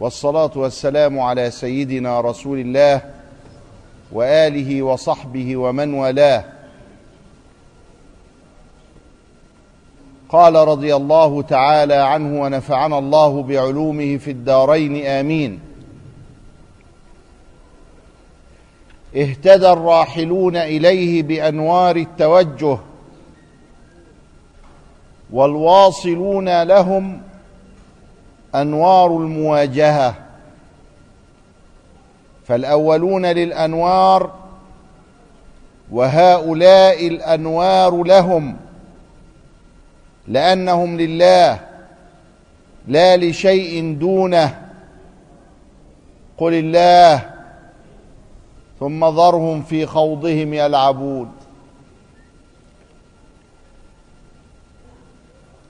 والصلاة والسلام على سيدنا رسول الله وآله وصحبه ومن والاه. قال رضي الله تعالى عنه ونفعنا الله بعلومه في الدارين آمين. اهتدى الراحلون إليه بأنوار التوجه والواصلون لهم أنوار المواجهة. فالأولون للأنوار وهؤلاء الأنوار لهم لأنهم لله لا لشيء دونه. قل الله ثم ذرهم في خوضهم يلعبون.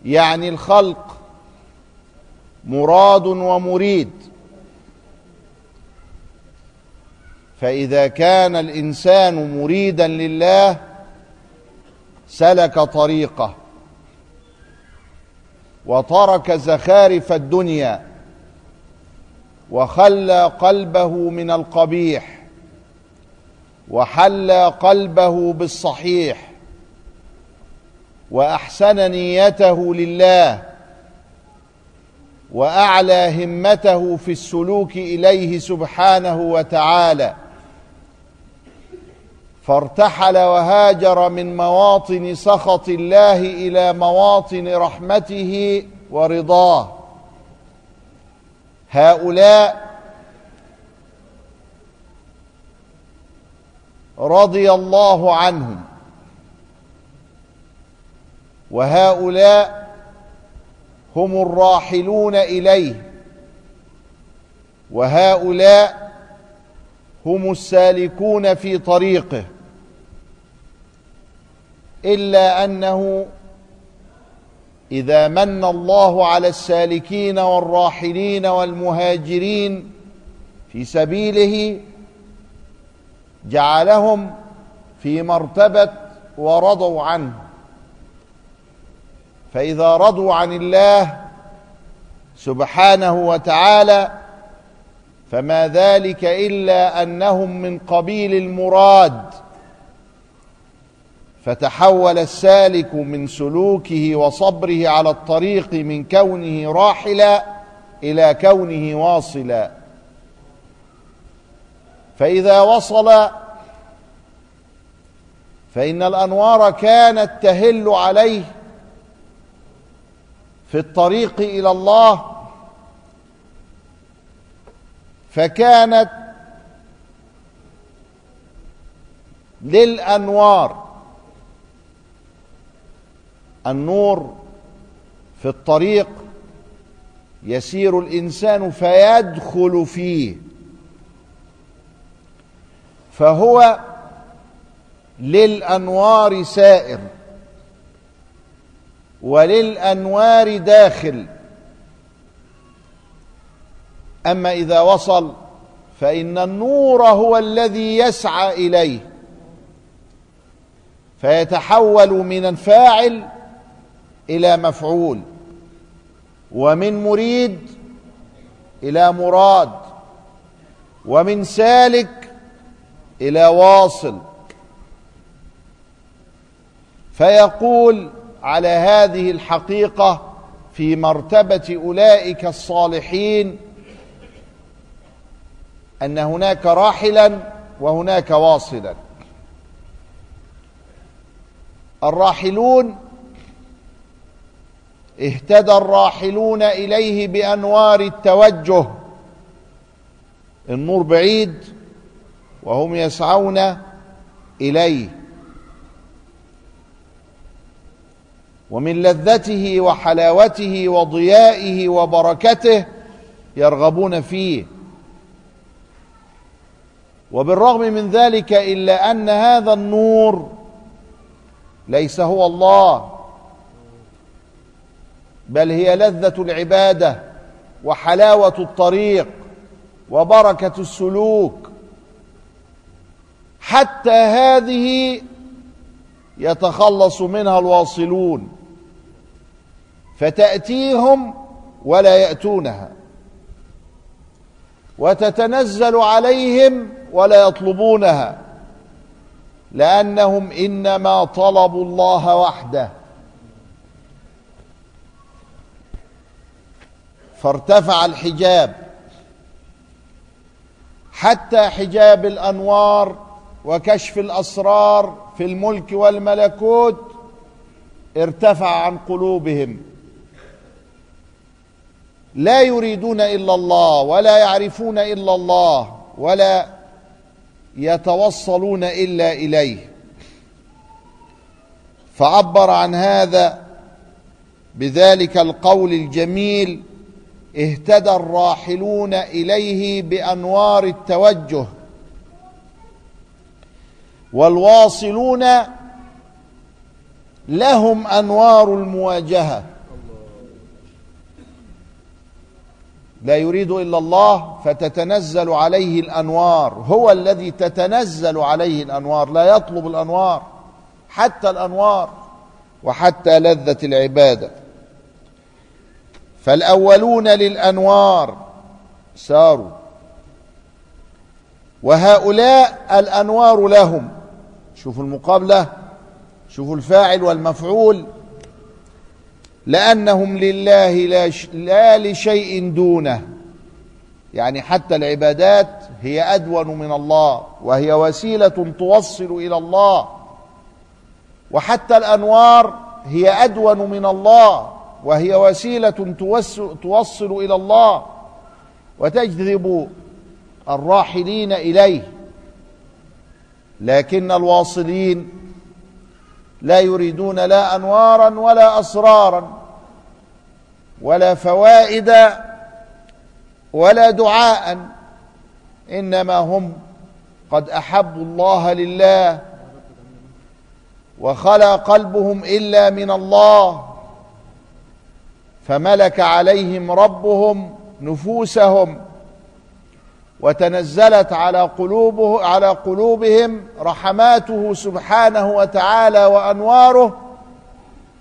يعني الخلق مراد ومريد. فإذا كان الإنسان مريدا لله سلك طريقه وترك زخارف الدنيا وخلى قلبه من القبيح وحلى قلبه بالصحيح وأحسن نيته لله. وأعلى همته في السلوك إليه سبحانه وتعالى. فارتحل وهاجر من مواطن سخط الله إلى مواطن رحمته ورضاه. هؤلاء رضي الله عنهم. وهؤلاء هم الراحلون إليه. وهؤلاء هم السالكون في طريقه. إلا أنه إذا من الله على السالكين والراحلين والمهاجرين في سبيله جعلهم في مرتبة ورضوا عنه. فإذا رضوا عن الله سبحانه وتعالى فما ذلك إلا أنهم من قبيل المراد فتحول السالك من سلوكه وصبره على الطريق من كونه راحلا إلى كونه واصلا. فإذا وصل فإن الأنوار كانت تهل عليه في الطريق إلى الله فكانت للأنوار. النور في الطريق يسير الإنسان فيدخل فيه فهو للأنوار سائر. وللأنوار داخل. أما إذا وصل فإن النور هو الذي يسعى إليه. فيتحول من الفاعل إلى مفعول ومن مريد إلى مراد ومن سالك إلى واصل. فيقول على هذه الحقيقة في مرتبة أولئك الصالحين أن هناك راحلا وهناك واصلا. الراحلون اهتدى الراحلون إليه بأنوار التوجه. النور بعيد وهم يسعون إليه. ومن لذته وحلاوته وضيائه وبركته يرغبون فيه. وبالرغم من ذلك إلا أن هذا النور ليس هو الله بل هي لذة العبادة وحلاوة الطريق وبركة السلوك. حتى هذه يتخلص منها الواصلون. فتأتيهم ولا يأتونها. وتتنزل عليهم ولا يطلبونها لأنهم إنما طلبوا الله وحده. فارتفع الحجاب حتى حجاب الأنوار وكشف الأسرار في الملك والملكوت ارتفع عن قلوبهم. لا يريدون إلا الله ولا يعرفون إلا الله ولا يتوصلون إلا إليه. فعبر عن هذا بذلك القول الجميل اهتدى الراحلون إليه بأنوار التوجه والواصلون لهم أنوار المواجهة. لا يريد إلا الله فتتنزل عليه الأنوار. هو الذي تتنزل عليه الأنوار لا يطلب الأنوار حتى الأنوار وحتى لذة العبادة. فالأولون للأنوار ساروا وهؤلاء الأنوار لهم. شوفوا المقابلة شوفوا الفاعل والمفعول. لأنهم لله لا, لا لشيء دونه. يعني حتى العبادات هي أدون من الله وهي وسيلة توصل إلى الله. وحتى الأنوار هي أدون من الله وهي وسيلة توصل إلى الله. وتجذب الراحلين إليه. لكن الواصلين لا يريدون لا أنوارا ولا أسرارا ولا فوائد ولا دعاء إنما هم قد أحبوا الله لله وخلا قلبهم إلا من الله فملك عليهم ربهم نفوسهم وتنزلت على قلوبه على قلوبهم رحماته سبحانه وتعالى وأنواره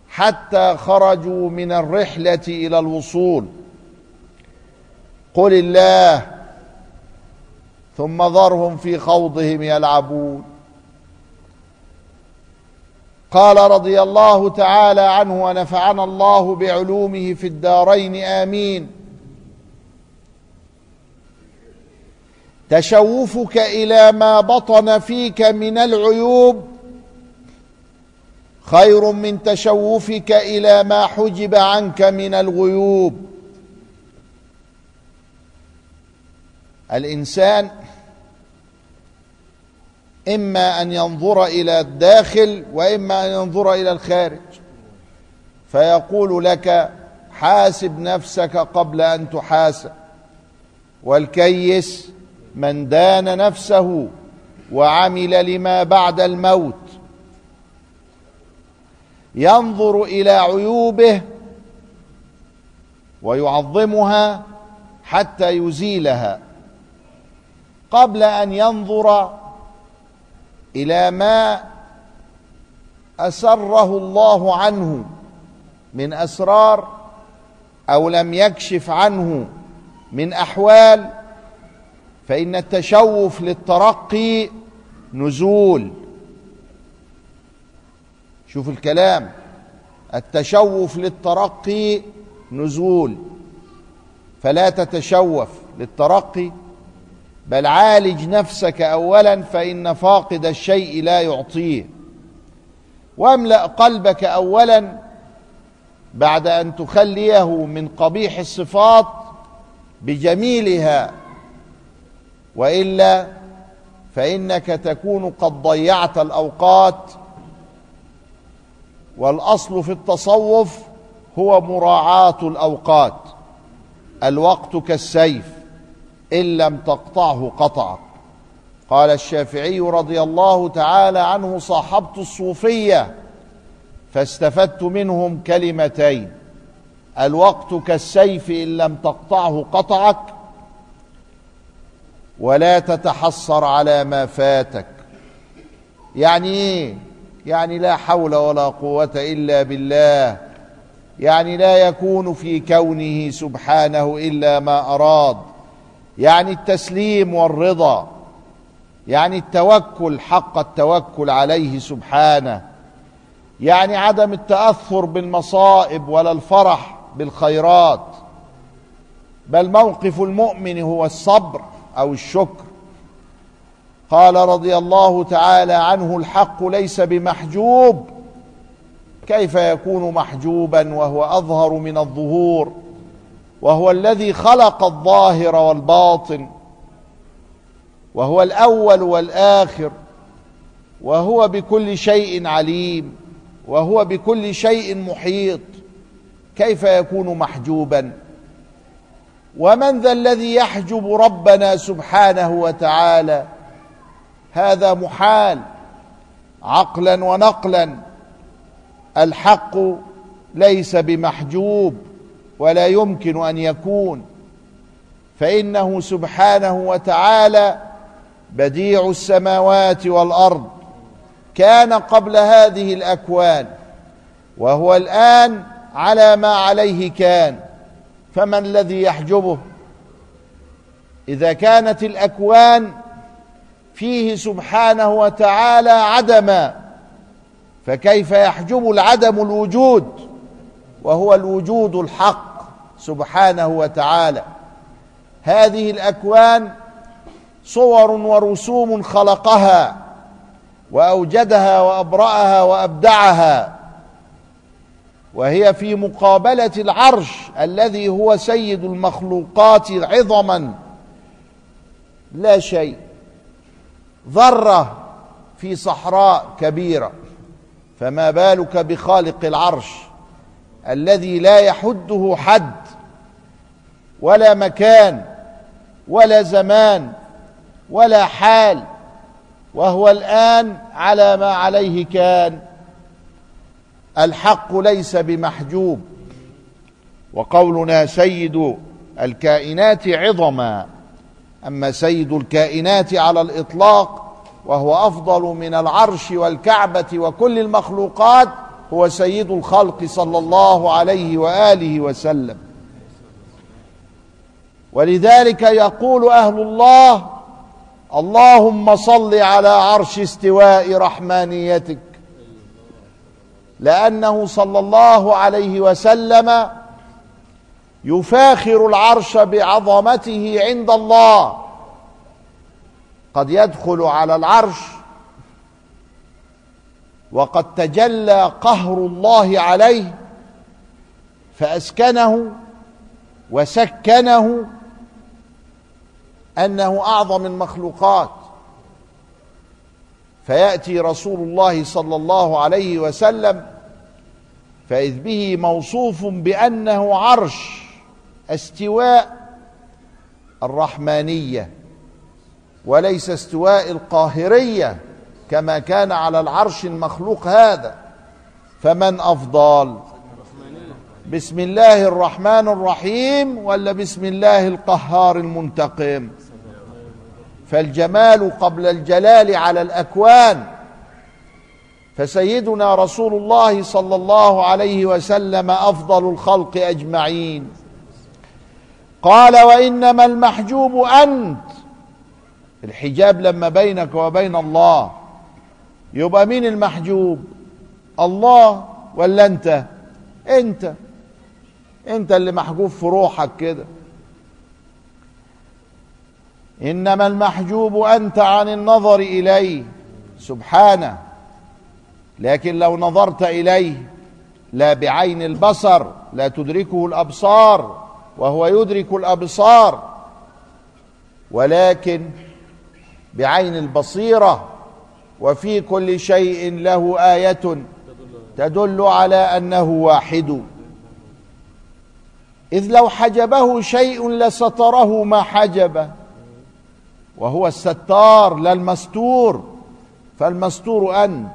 حتى خرجوا من الرحلة إلى الوصول. قل الله ثم ذرهم في خوضهم يلعبون. قال رضي الله تعالى عنه ونفعنا الله بعلومه في الدارين آمين. تشوفك إلى ما بطن فيك من العيوب خير من تشوفك إلى ما حجب عنك من الغيوب. الإنسان إما أن ينظر إلى الداخل وإما أن ينظر إلى الخارج. فيقول لك حاسب نفسك قبل أن تحاسب والكيس من دان نفسه وعمل لما بعد الموت ينظر إلى عيوبه ويعظمها حتى يزيلها قبل أن ينظر إلى ما أسره الله عنه من أسرار أو لم يكشف عنه من أحوال فإن التشوف للترقي نزول. شوف الكلام. التشوف للترقي نزول. فلا تتشوف للترقي بل عالج نفسك اولا فإن فاقد الشيء لا يعطيه. واملأ قلبك اولا بعد أن تخليه من قبيح الصفات بجميلها وإلا فإنك تكون قد ضيعت الأوقات والأصل في التصوف هو مراعاة الأوقات الوقت كالسيف إن لم تقطعه قطعك قال الشافعي رضي الله تعالى عنه صاحبت الصوفية فاستفدت منهم كلمتين الوقت كالسيف إن لم تقطعه قطعك ولا تتحسر على ما فاتك. يعني إيه؟ يعني لا حول ولا قوة إلا بالله. يعني لا يكون في كونه سبحانه إلا ما أراد. يعني التسليم والرضا. يعني التوكل حق التوكل عليه سبحانه. يعني عدم التأثر بالمصائب ولا الفرح بالخيرات. بل موقف المؤمن هو الصبر. أو الشكر. قال رضي الله تعالى عنه الحق ليس بمحجوب. كيف يكون محجوبا وهو أظهر من الظهور؟ وهو الذي خلق الظاهر والباطن. وهو الأول والآخر. وهو بكل شيء عليم. وهو بكل شيء محيط. كيف يكون محجوبا؟ ومن ذا الذي يحجب ربنا سبحانه وتعالى؟ هذا محال عقلا ونقلا. الحق ليس بمحجوب ولا يمكن أن يكون. فإنه سبحانه وتعالى بديع السماوات والأرض. كان قبل هذه الأكوان وهو الآن على ما عليه كان. فمن الذي يحجبه؟ إذا كانت الأكوان فيه سبحانه وتعالى عدما فكيف يحجب العدم الوجود؟ وهو الوجود الحق سبحانه وتعالى. هذه الأكوان صور ورسوم خلقها وأوجدها وأبرأها وأبدعها. وهي في مقابلة العرش الذي هو سيد المخلوقات عظما. لا شيء. ذرة في صحراء كبيرة. فما بالك بخالق العرش الذي لا يحده حد ولا مكان ولا زمان ولا حال وهو الآن على ما عليه كان. الحق ليس بمحجوب. وقولنا سيد الكائنات عظما. أما سيد الكائنات على الإطلاق وهو أفضل من العرش والكعبة وكل المخلوقات هو سيد الخلق صلى الله عليه وآله وسلم. ولذلك يقول أهل الله اللهم صل على عرش استواء رحمانيتك. لأنه صلى الله عليه وسلم يفاخر العرش بعظمته عند الله. قد يدخل على العرش وقد تجلى قهر الله عليه فأسكنه وسكنه أنه أعظم المخلوقات. فيأتي رسول الله صلى الله عليه وسلم فإذ به موصوف بأنه عرش استواء الرحمانية وليس استواء القاهرية كما كان على العرش المخلوق هذا. فمن أفضل؟ بسم الله الرحمن الرحيم ولا بسم الله القهار المنتقم؟ فالجمال قبل الجلال على الأكوان. فسيدنا رسول الله صلى الله عليه وسلم أفضل الخلق أجمعين. قال وإنما المحجوب أنت. الحجاب لما بينك وبين الله يبقى مين المحجوب؟ الله ولا أنت؟ أنت. أنت اللي محجوب في روحك كده. إنما المحجوب أنت عن النظر إليه سبحانه. لكن لو نظرت إليه لا بعين البصر لا تدركه الأبصار وهو يدرك الأبصار. ولكن بعين البصيرة وفي كل شيء له آية تدل على أنه واحد. إذ لو حجبه شيء لستره ما حجبه. وهو الستار لا المستور. فالمستور أنت.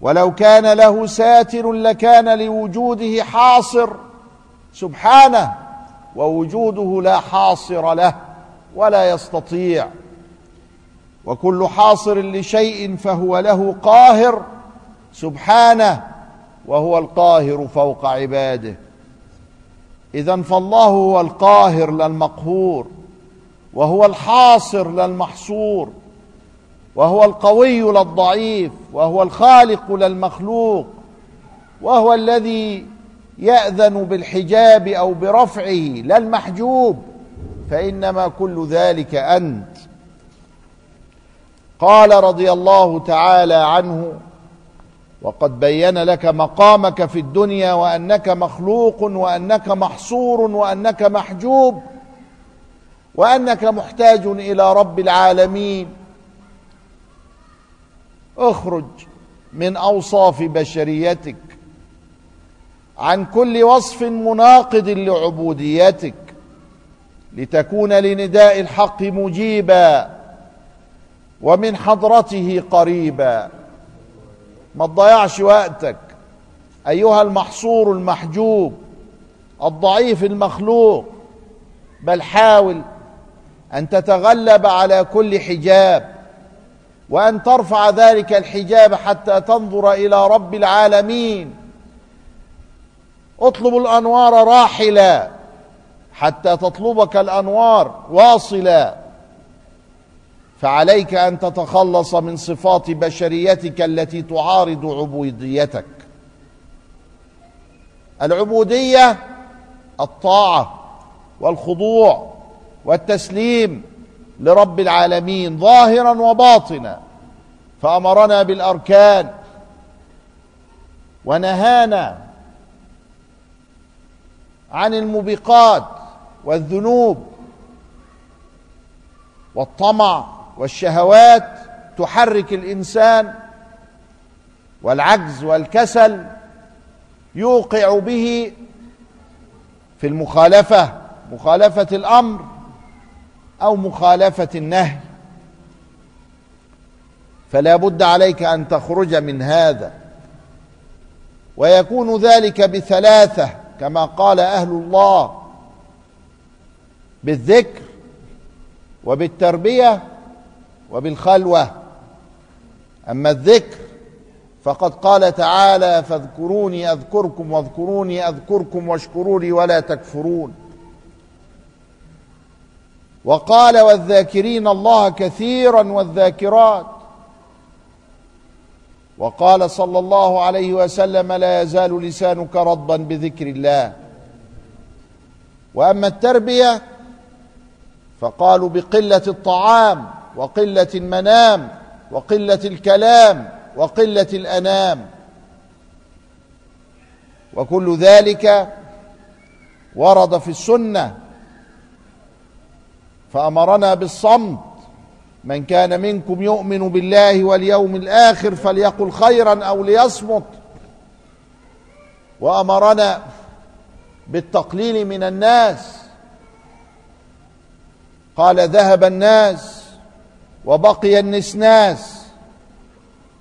ولو كان له ساتر لكان لوجوده حاصر. سبحانه. ووجوده لا حاصر له ولا يستطيع. وكل حاصر لشيء فهو له قاهر. سبحانه. وهو القاهر فوق عباده. اذا فالله هو القاهر لا المقهور. وهو الحاصر للمحصور وهو القوي للضعيف وهو الخالق للمخلوق وهو الذي يأذن بالحجاب أو برفعه لا المحجوب فإنما كل ذلك أنت. قال رضي الله تعالى عنه وقد بين لك مقامك في الدنيا وأنك مخلوق وأنك محصور وأنك محجوب وأنك محتاج إلى رب العالمين. اخرج من أوصاف بشريتك عن كل وصف مناقض لعبوديتك لتكون لنداء الحق مجيبا ومن حضرته قريبا. ما تضيعش وقتك أيها المحصور المحجوب الضعيف المخلوق بل حاول أن تتغلب على كل حجاب وأن ترفع ذلك الحجاب حتى تنظر إلى رب العالمين. اطلب الأنوار راحلا حتى تطلبك الأنوار واصلا. فعليك أن تتخلص من صفات بشريتك التي تعارض عبوديتك. العبودية الطاعة والخضوع. والتسليم لرب العالمين ظاهرا وباطنا فأمرنا بالأركان ونهانا عن الموبقات والذنوب والطمع والشهوات تحرك الإنسان والعجز والكسل يوقع به في المخالفة مخالفة الأمر. أو مخالفة النهي. فلا بد عليك أن تخرج من هذا. ويكون ذلك بثلاثة كما قال أهل الله بالذكر وبالتربية وبالخلوة. أما الذكر فقد قال تعالى فاذكروني أذكركم واذكروني أذكركم واشكروني ولا تكفرون. وقال والذاكرين الله كثيرا والذاكرات. وقال صلى الله عليه وسلم لا يزال لسانك رطبا بذكر الله. وأما التربية فقالوا بقلة الطعام وقلة المنام وقلة الكلام وقلة الأنام. وكل ذلك ورد في السنة فأمرنا بالصمت. من كان منكم يؤمن بالله واليوم الآخر فليقل خيرا أو ليصمت. وأمرنا بالتقليل من الناس. قال ذهب الناس وبقي النسناس.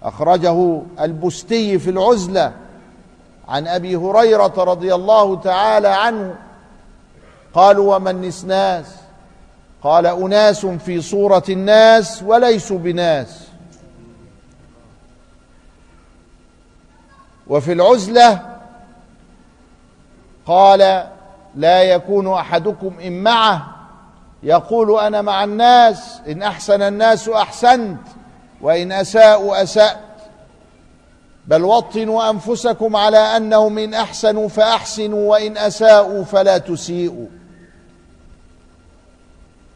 أخرجه البستي في العزلة عن أبي هريرة رضي الله تعالى عنه. قالوا وما النسناس؟ قال أناس في صورة الناس وليسوا بناس. وفي العزلة قال لا يكون أحدكم إن معه يقول أنا مع الناس إن أحسن الناس أحسنت وإن اساءوا اسات بل وطنوا أنفسكم على أنهم إن أحسنوا فأحسنوا وإن أساءوا فلا تسيئوا.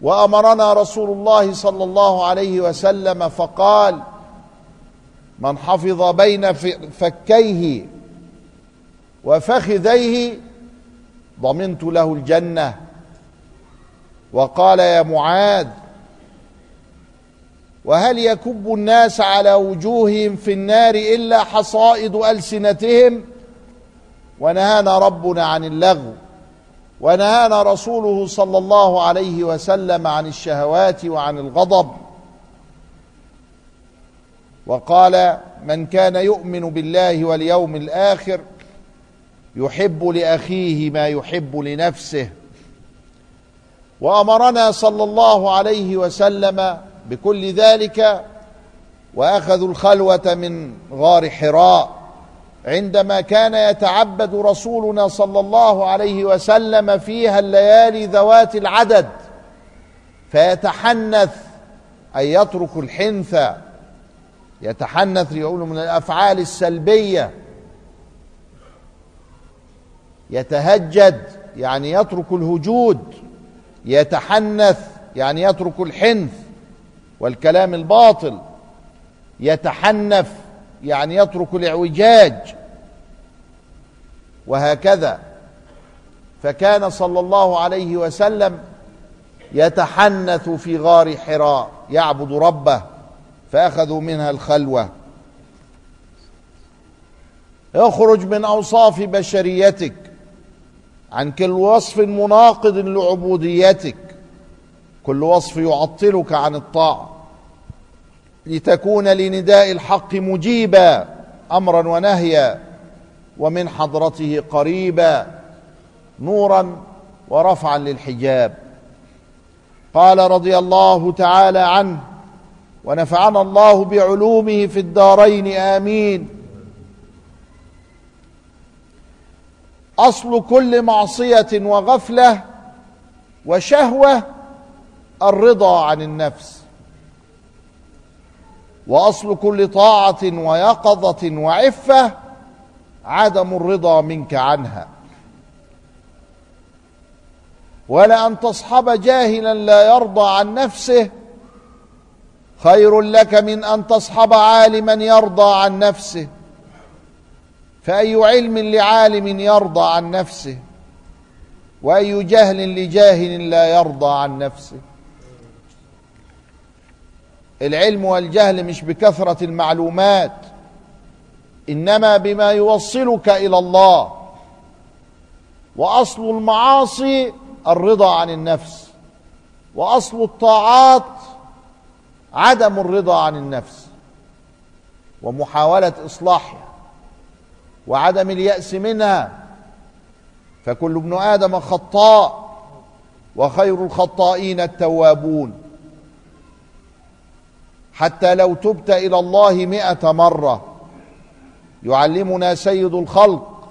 وأمرنا رسول الله صلى الله عليه وسلم فقال من حفظ بين فكيه وفخذيه ضمنت له الجنة وقال يا معاذ وهل يكب الناس على وجوههم في النار إلا حصائد ألسنتهم؟ ونهانا ربنا عن اللغو ونهانا رسوله صلى الله عليه وسلم عن الشهوات وعن الغضب. وقال من كان يؤمن بالله واليوم الآخر يحب لأخيه ما يحب لنفسه. وأمرنا صلى الله عليه وسلم بكل ذلك وأخذوا الخلوة من غار حراء. عندما كان يتعبد رسولنا صلى الله عليه وسلم فيها الليالي ذوات العدد فيتحنث أي يترك الحنث يتحنث يقول من الأفعال السلبية يتهجد يعني يترك الهجود يتحنث يعني يترك الحنث والكلام الباطل يتحنف يعني يترك الاعوجاج. وهكذا. فكان صلى الله عليه وسلم يتحنث في غار حراء يعبد ربه فأخذوا منها الخلوة. اخرج من أوصاف بشريتك عن كل وصف مناقض لعبوديتك. كل وصف يعطلك عن الطاعة. لتكون لنداء الحق مجيبا أمرا ونهيا. ومن حضرته قريبا نورا ورفعا للحجاب. قال رضي الله تعالى عنه ونفعنا الله بعلومه في الدارين آمين. أصل كل معصية وغفلة وشهوة الرضا عن النفس. وأصل كل طاعة ويقظة وعفة عدم الرضا منك عنها. ولان تصحب جاهلا لا يرضى عن نفسه. خير لك من أن تصحب عالما يرضى عن نفسه. فأي علم لعالم يرضى عن نفسه. وأي جهل لجاهل لا يرضى عن نفسه. العلم والجهل مش بكثرة المعلومات. إنما بما يوصلك إلى الله. وأصل المعاصي الرضا عن النفس. وأصل الطاعات عدم الرضا عن النفس. ومحاولة إصلاحها. وعدم اليأس منها. فكل ابن آدم خطاء. وخير الخطائين التوابون. حتى لو تبت إلى الله مائه مرة. يعلمنا سيد الخلق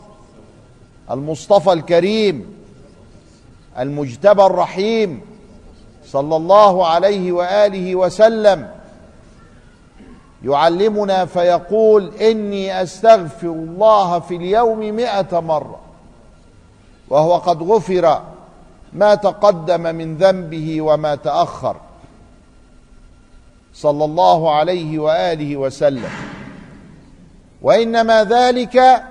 المصطفى الكريم المجتبى الرحيم صلى الله عليه وآله وسلم. يعلمنا فيقول إني أستغفر الله في اليوم مائه مرة وهو قد غفر ما تقدم من ذنبه وما تأخر. صلى الله عليه وآله وسلم. وإنما ذلك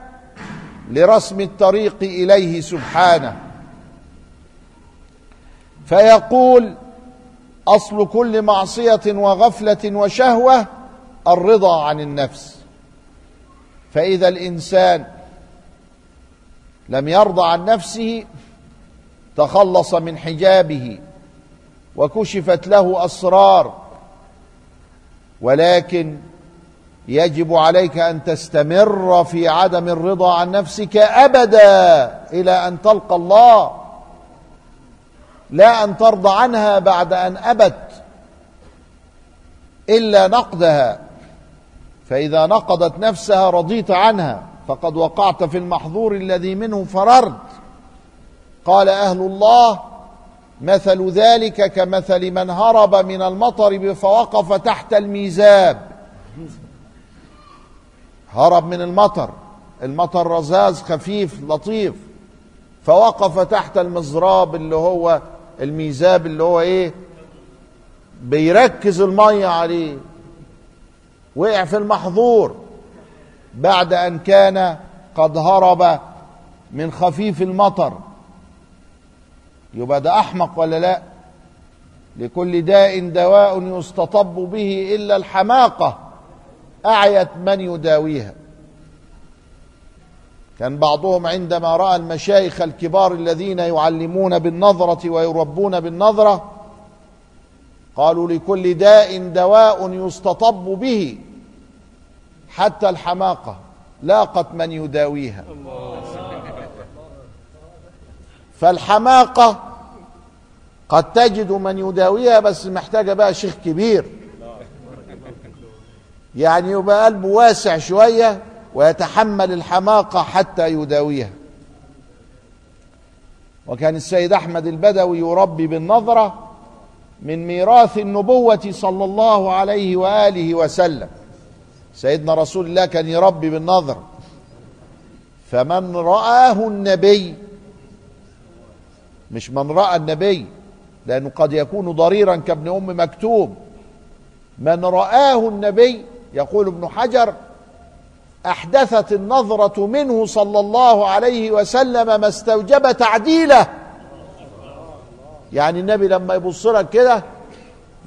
لرسم الطريق إليه سبحانه. فيقول أصل كل معصية وغفلة وشهوة الرضا عن النفس. فإذا الإنسان لم يرضى عن نفسه تخلص من حجابه وكشفت له أسرار. ولكن يجب عليك أن تستمر في عدم الرضا عن نفسك أبدا إلى أن تلقى الله لا أن ترضى عنها بعد أن أبت إلا نقدها. فإذا نقضت نفسها رضيت عنها فقد وقعت في المحظور الذي منه فررت. قال أهل الله مثل ذلك كمثل من هرب من المطر فوقف تحت الميزاب. هرب من المطر. المطر رذاذ خفيف لطيف. فوقف تحت المزراب اللي هو الميزاب اللي هو إيه؟ بيركز المية عليه. وقع في المحظور بعد أن كان قد هرب من خفيف المطر. يبقى ده أحمق ولا لا؟ لكل داء دواء يستطب به إلا الحماقة. أعيت من يداويها. كان بعضهم عندما رأى المشايخ الكبار الذين يعلمون بالنظرة ويربون بالنظرة قالوا لكل داء دواء يستطب به حتى الحماقة لاقت من يداويها. فالحماقة قد تجد من يداويها بس محتاجة بقى شيخ كبير. يعني يبقى قلبه واسع شوية ويتحمل الحماقة حتى يداويها. وكان السيد أحمد البدوي يربي بالنظرة من ميراث النبوة صلى الله عليه وآله وسلم. سيدنا رسول الله كان يربي بالنظر. فمن رآه النبي مش من رأى النبي لأنه قد يكون ضريرا كابن أم مكتوم. من رآه النبي يقول ابن حجر أحدثت النظرة منه صلى الله عليه وسلم ما استوجب تعديله. يعني النبي لما يبص لك كده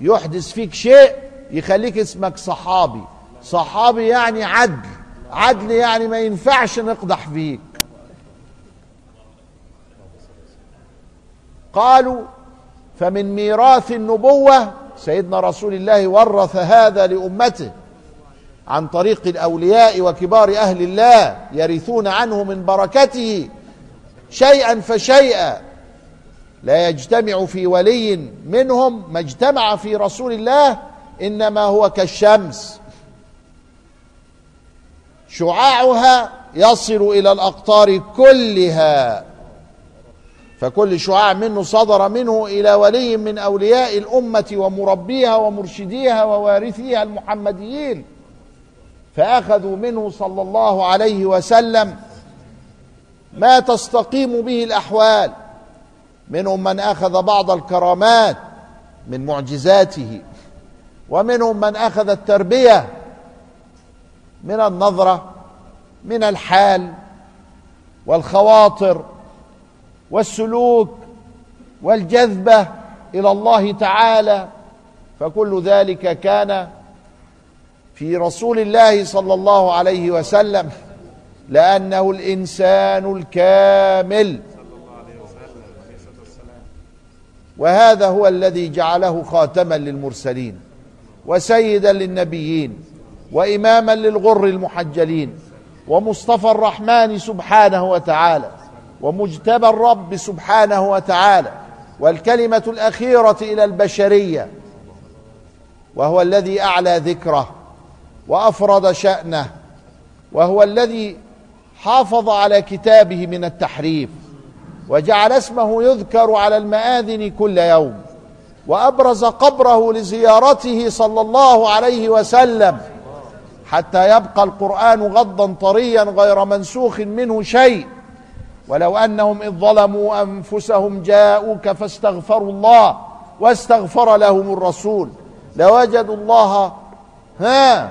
يحدث فيك شيء يخليك اسمك صحابي. صحابي يعني عدل عدل يعني ما ينفعش نقدح فيك. قالوا فمن ميراث النبوة سيدنا رسول الله ورث هذا لأمته. عن طريق الأولياء وكبار أهل الله يرثون عنه من بركته شيئا فشيئا. لا يجتمع في ولي منهم ما اجتمع في رسول الله إنما هو كالشمس. شعاعها يصل إلى الأقطار كلها. فكل شعاع منه صدر منه إلى ولي من أولياء الأمة ومربيها ومرشديها ووارثيها المحمديين. فأخذوا منه صلى الله عليه وسلم ما تستقيم به الأحوال. منهم من أخذ بعض الكرامات من معجزاته ومنهم من أخذ التربية من النظرة من الحال والخواطر والسلوك والجذبة إلى الله تعالى. فكل ذلك كان في رسول الله صلى الله عليه وسلم لأنه الإنسان الكامل. وهذا هو الذي جعله خاتما للمرسلين وسيدا للنبيين وإماما للغر المحجلين ومصطفى الرحمن سبحانه وتعالى ومجتبى الرب سبحانه وتعالى والكلمة الأخيرة إلى البشرية وهو الذي أعلى ذكره. وأفرد شأنه وهو الذي حافظ على كتابه من التحريف وجعل اسمه يذكر على المآذن كل يوم وأبرز قبره لزيارته صلى الله عليه وسلم حتى يبقى القرآن غضا طريا غير منسوخ منه شيء. ولو أنهم إذ ظلموا أنفسهم جاءوك فاستغفروا الله واستغفر لهم الرسول لوجدوا الله ها.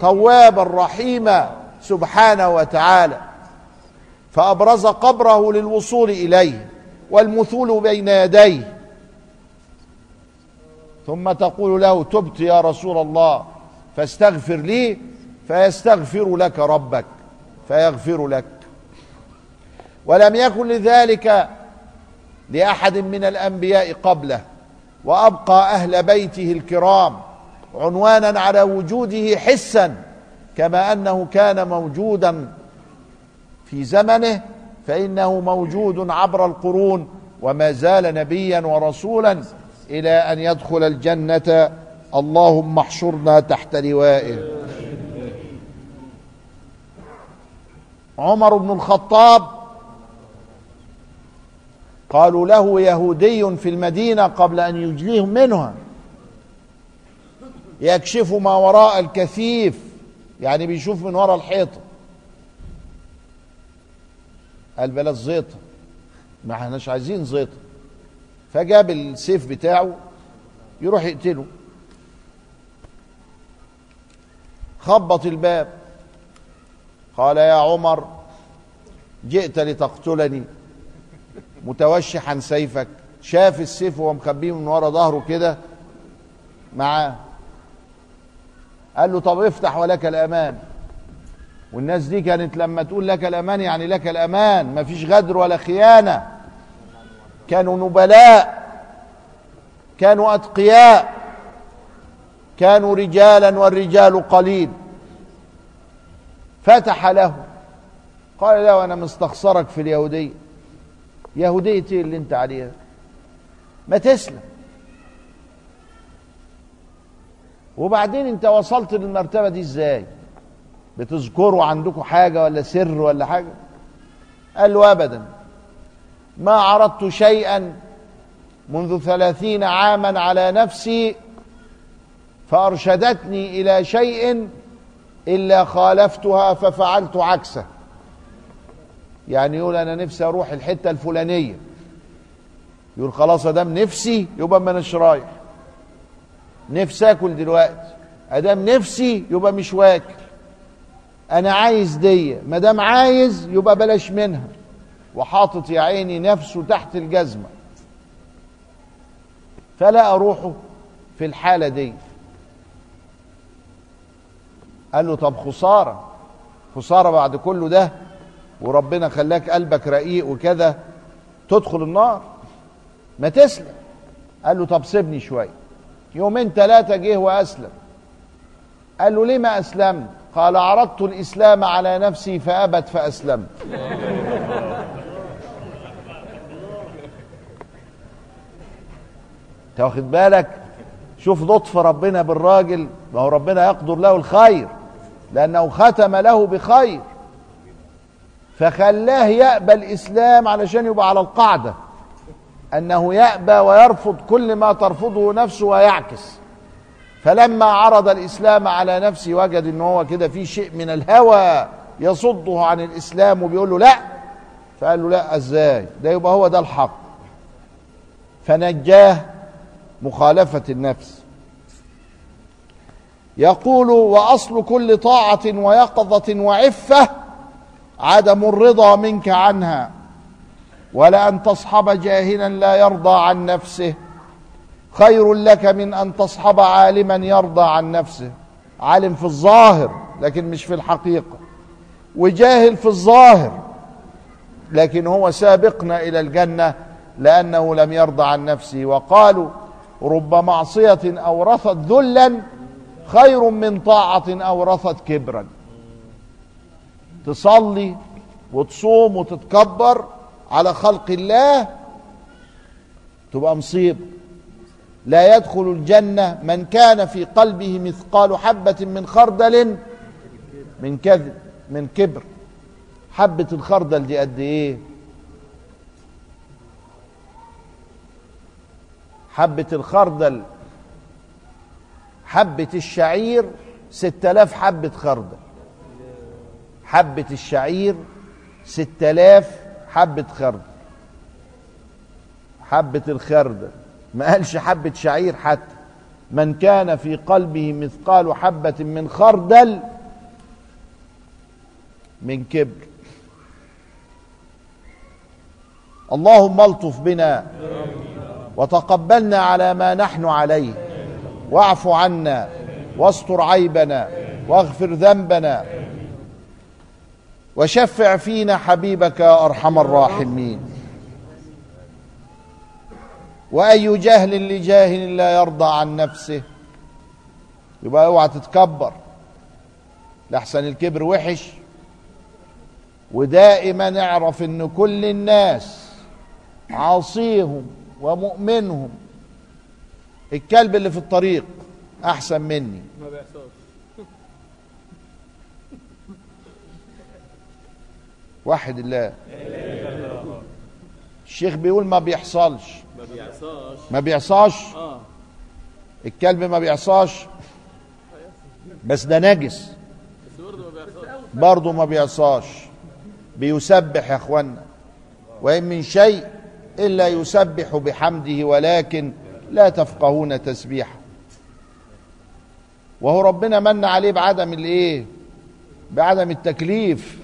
توابا رحيما سبحانه وتعالى. فأبرز قبره للوصول إليه والمثول بين يديه. ثم تقول له تبت يا رسول الله فاستغفر لي فيستغفر لك ربك فيغفر لك. ولم يكن لذلك لأحد من الأنبياء قبله وأبقى أهل بيته الكرام. عنوانا على وجوده حسا كما أنه كان موجودا في زمنه فإنه موجود عبر القرون وما زال نبيا ورسولا إلى أن يدخل الجنة. اللهم احشرنا تحت لوائه. عمر بن الخطاب قالوا له يهودي في المدينة قبل أن يجليهم منها. يكشف ما وراء الكثيف يعني بيشوف من وراء الحيطة. قال بلاش زيطة. ما إحناش عايزين زيطة. فجاب السيف بتاعه يروح يقتله. خبط الباب. قال يا عمر جئت لتقتلني. متوشحا سيفك. شاف السيف وهو مخبيه من ورا ظهره كده معاه. قال له طب افتح ولك الأمان. والناس دي كانت لما تقول لك الأمان يعني لك الأمان ما فيش غدر ولا خيانة. كانوا نبلاء كانوا أتقياء كانوا رجالا والرجال قليل. فتح له قال له أنا مستخسرك في اليهودية. يهودية إيه اللي أنت عليها؟ ما تسلم. وبعدين انت وصلت للمرتبة دي إزاي؟ بتذكروا عندكم حاجة ولا سر ولا حاجة؟ قال له ابدا. ما عرضت شيئا منذ ثلاثين عاما على نفسي فأرشدتني إلى شيء إلا خالفتها ففعلت عكسه. يعني يقول أنا نفسي أروح الحتة الفلانية. يقول خلاص ادام نفسي يبقى ما اناش رايح نفسي آكل دلوقتي. أدام نفسي يبقى مش واكل. أنا عايز دي ما دام عايز يبقى بلاش منها. وحاطط يا عيني نفسه تحت الجزمة. فلا أروحه في الحالة دي. قال له طب خسارة. خسارة بعد كله ده. وربنا خلاك قلبك رقيق وكذا. تدخل النار. ما تسلم. قال له طب سيبني شوية. يومين ثلاثة جه وأسلم. قال له ليه ما أسلمت؟ قال عرضت الإسلام على نفسي فأبت فأسلمت. أنت واخد بالك؟ شوف لطف ربنا بالراجل ما هو ربنا يقدر له الخير لأنه ختم له بخير. فخلاه يقبل الإسلام علشان يبقى على القاعدة. أنه يأبى ويرفض كل ما ترفضه نفسه ويعكس. فلما عرض الإسلام على نفسه وجد إن هو كده في شيء من الهوى يصده عن الإسلام وبيقول له لأ. فقال له لأ إزاي؟ ده يبقى هو ده الحق. فنجاه مخالفة النفس. يقول وأصل كل طاعة ويقظة وعفة عدم الرضا منك عنها. ولأن تصحب جاهلا لا يرضى عن نفسه. خير لك من أن تصحب عالما يرضى عن نفسه. عالم في الظاهر لكن مش في الحقيقة. وجاهل في الظاهر لكن هو سابقنا إلى الجنة لأنه لم يرضى عن نفسه. وقالوا رب معصية أورثت ذلا خير من طاعة أورثت كبرا. تصلي وتصوم وتتكبر على خلق الله تبقى مصيبة لا يدخل الجنة من كان في قلبه مثقال حبة من خردل من كذب من كبر. حبة الخردل دي قد إيه؟ حبة الخردل حبة الشعير ستة آلاف حبة خردل. حبة الشعير ستة آلاف حبة خردل حبة الخردل ما قالش حبة شعير حتى. من كان في قلبه مثقال حبة من خردل من كبر. اللهم ألطف بنا وتقبلنا على ما نحن عليه. واعف عنا واستر عيبنا واغفر ذنبنا وشفع فينا حبيبك يا أرحم الراحمين. وأي جهل لجاهل لا يرضى عن نفسه. يبقى اوعى تتكبر. لحسن الكبر وحش. ودائما اعرف إن كل الناس عاصيهم ومؤمنهم. الكلب اللي في الطريق أحسن مني ما بيحصلش وحد الله الشيخ بيقول ما بيحصلش. ما بيحصلش. ما بيعصاش آه. الكلب ما بيعصاش بس ده نجس. برضه ما بيعصاش بيسبح يا اخوانا. وإن من شيء إلا يسبح بحمده ولكن لا تفقهون تسبيحه. وهو ربنا من عليه بعدم الإيه؟ بعدم التكليف.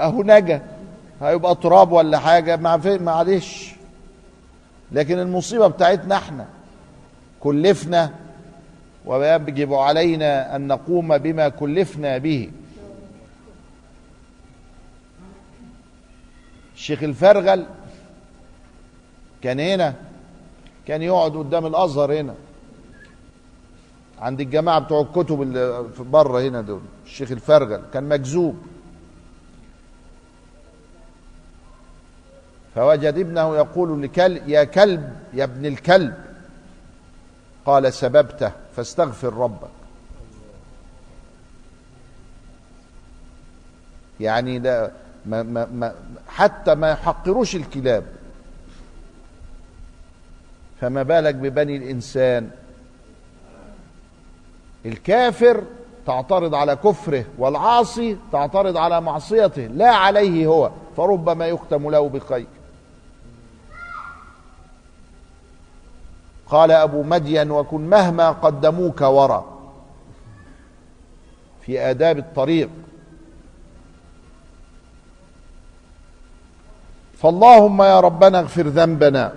اهو نجا هيبقى تراب ولا حاجة؟ معلش. لكن المصيبة بتاعتنا إحنا. كلفنا ويجب علينا أن نقوم بما كلفنا به. الشيخ الفرغل كان هنا. كان يقعد قدام الأزهر هنا. عند الجماعة بتوع الكتب اللي بره هنا دول. الشيخ الفرغل كان مجذوب. فوجد ابنه يقول لكل يا كلب يا ابن الكلب. قال سببته فاستغفر ربك. يعني لا ما ما ما حتى ما يحقروش الكلاب. فما بالك ببني الإنسان؟ الكافر تعترض على كفره والعاصي تعترض على معصيته. لا عليه هو فربما يختم له بخير. قال أبو مدين وكن مهما قدموك ورا. في آداب الطريق. فاللهم يا ربنا اغفر ذنبنا.